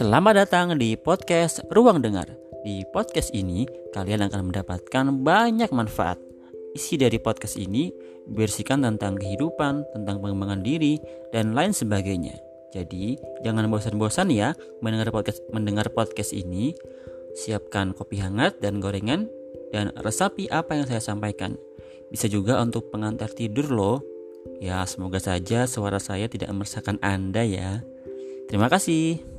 Selamat datang di podcast Ruang Dengar. Di podcast ini, kalian akan mendapatkan banyak manfaat. Isi dari podcast ini bersihkan tentang kehidupan, tentang pengembangan diri, dan lain sebagainya. Jadi, jangan bosan-bosan ya mendengar podcast mendengar podcast ini. Siapkan kopi hangat dan gorengan dan resapi apa yang saya sampaikan. Bisa juga untuk pengantar tidur loh. Ya, semoga saja suara saya tidak meresahkan Anda ya. Terima kasih.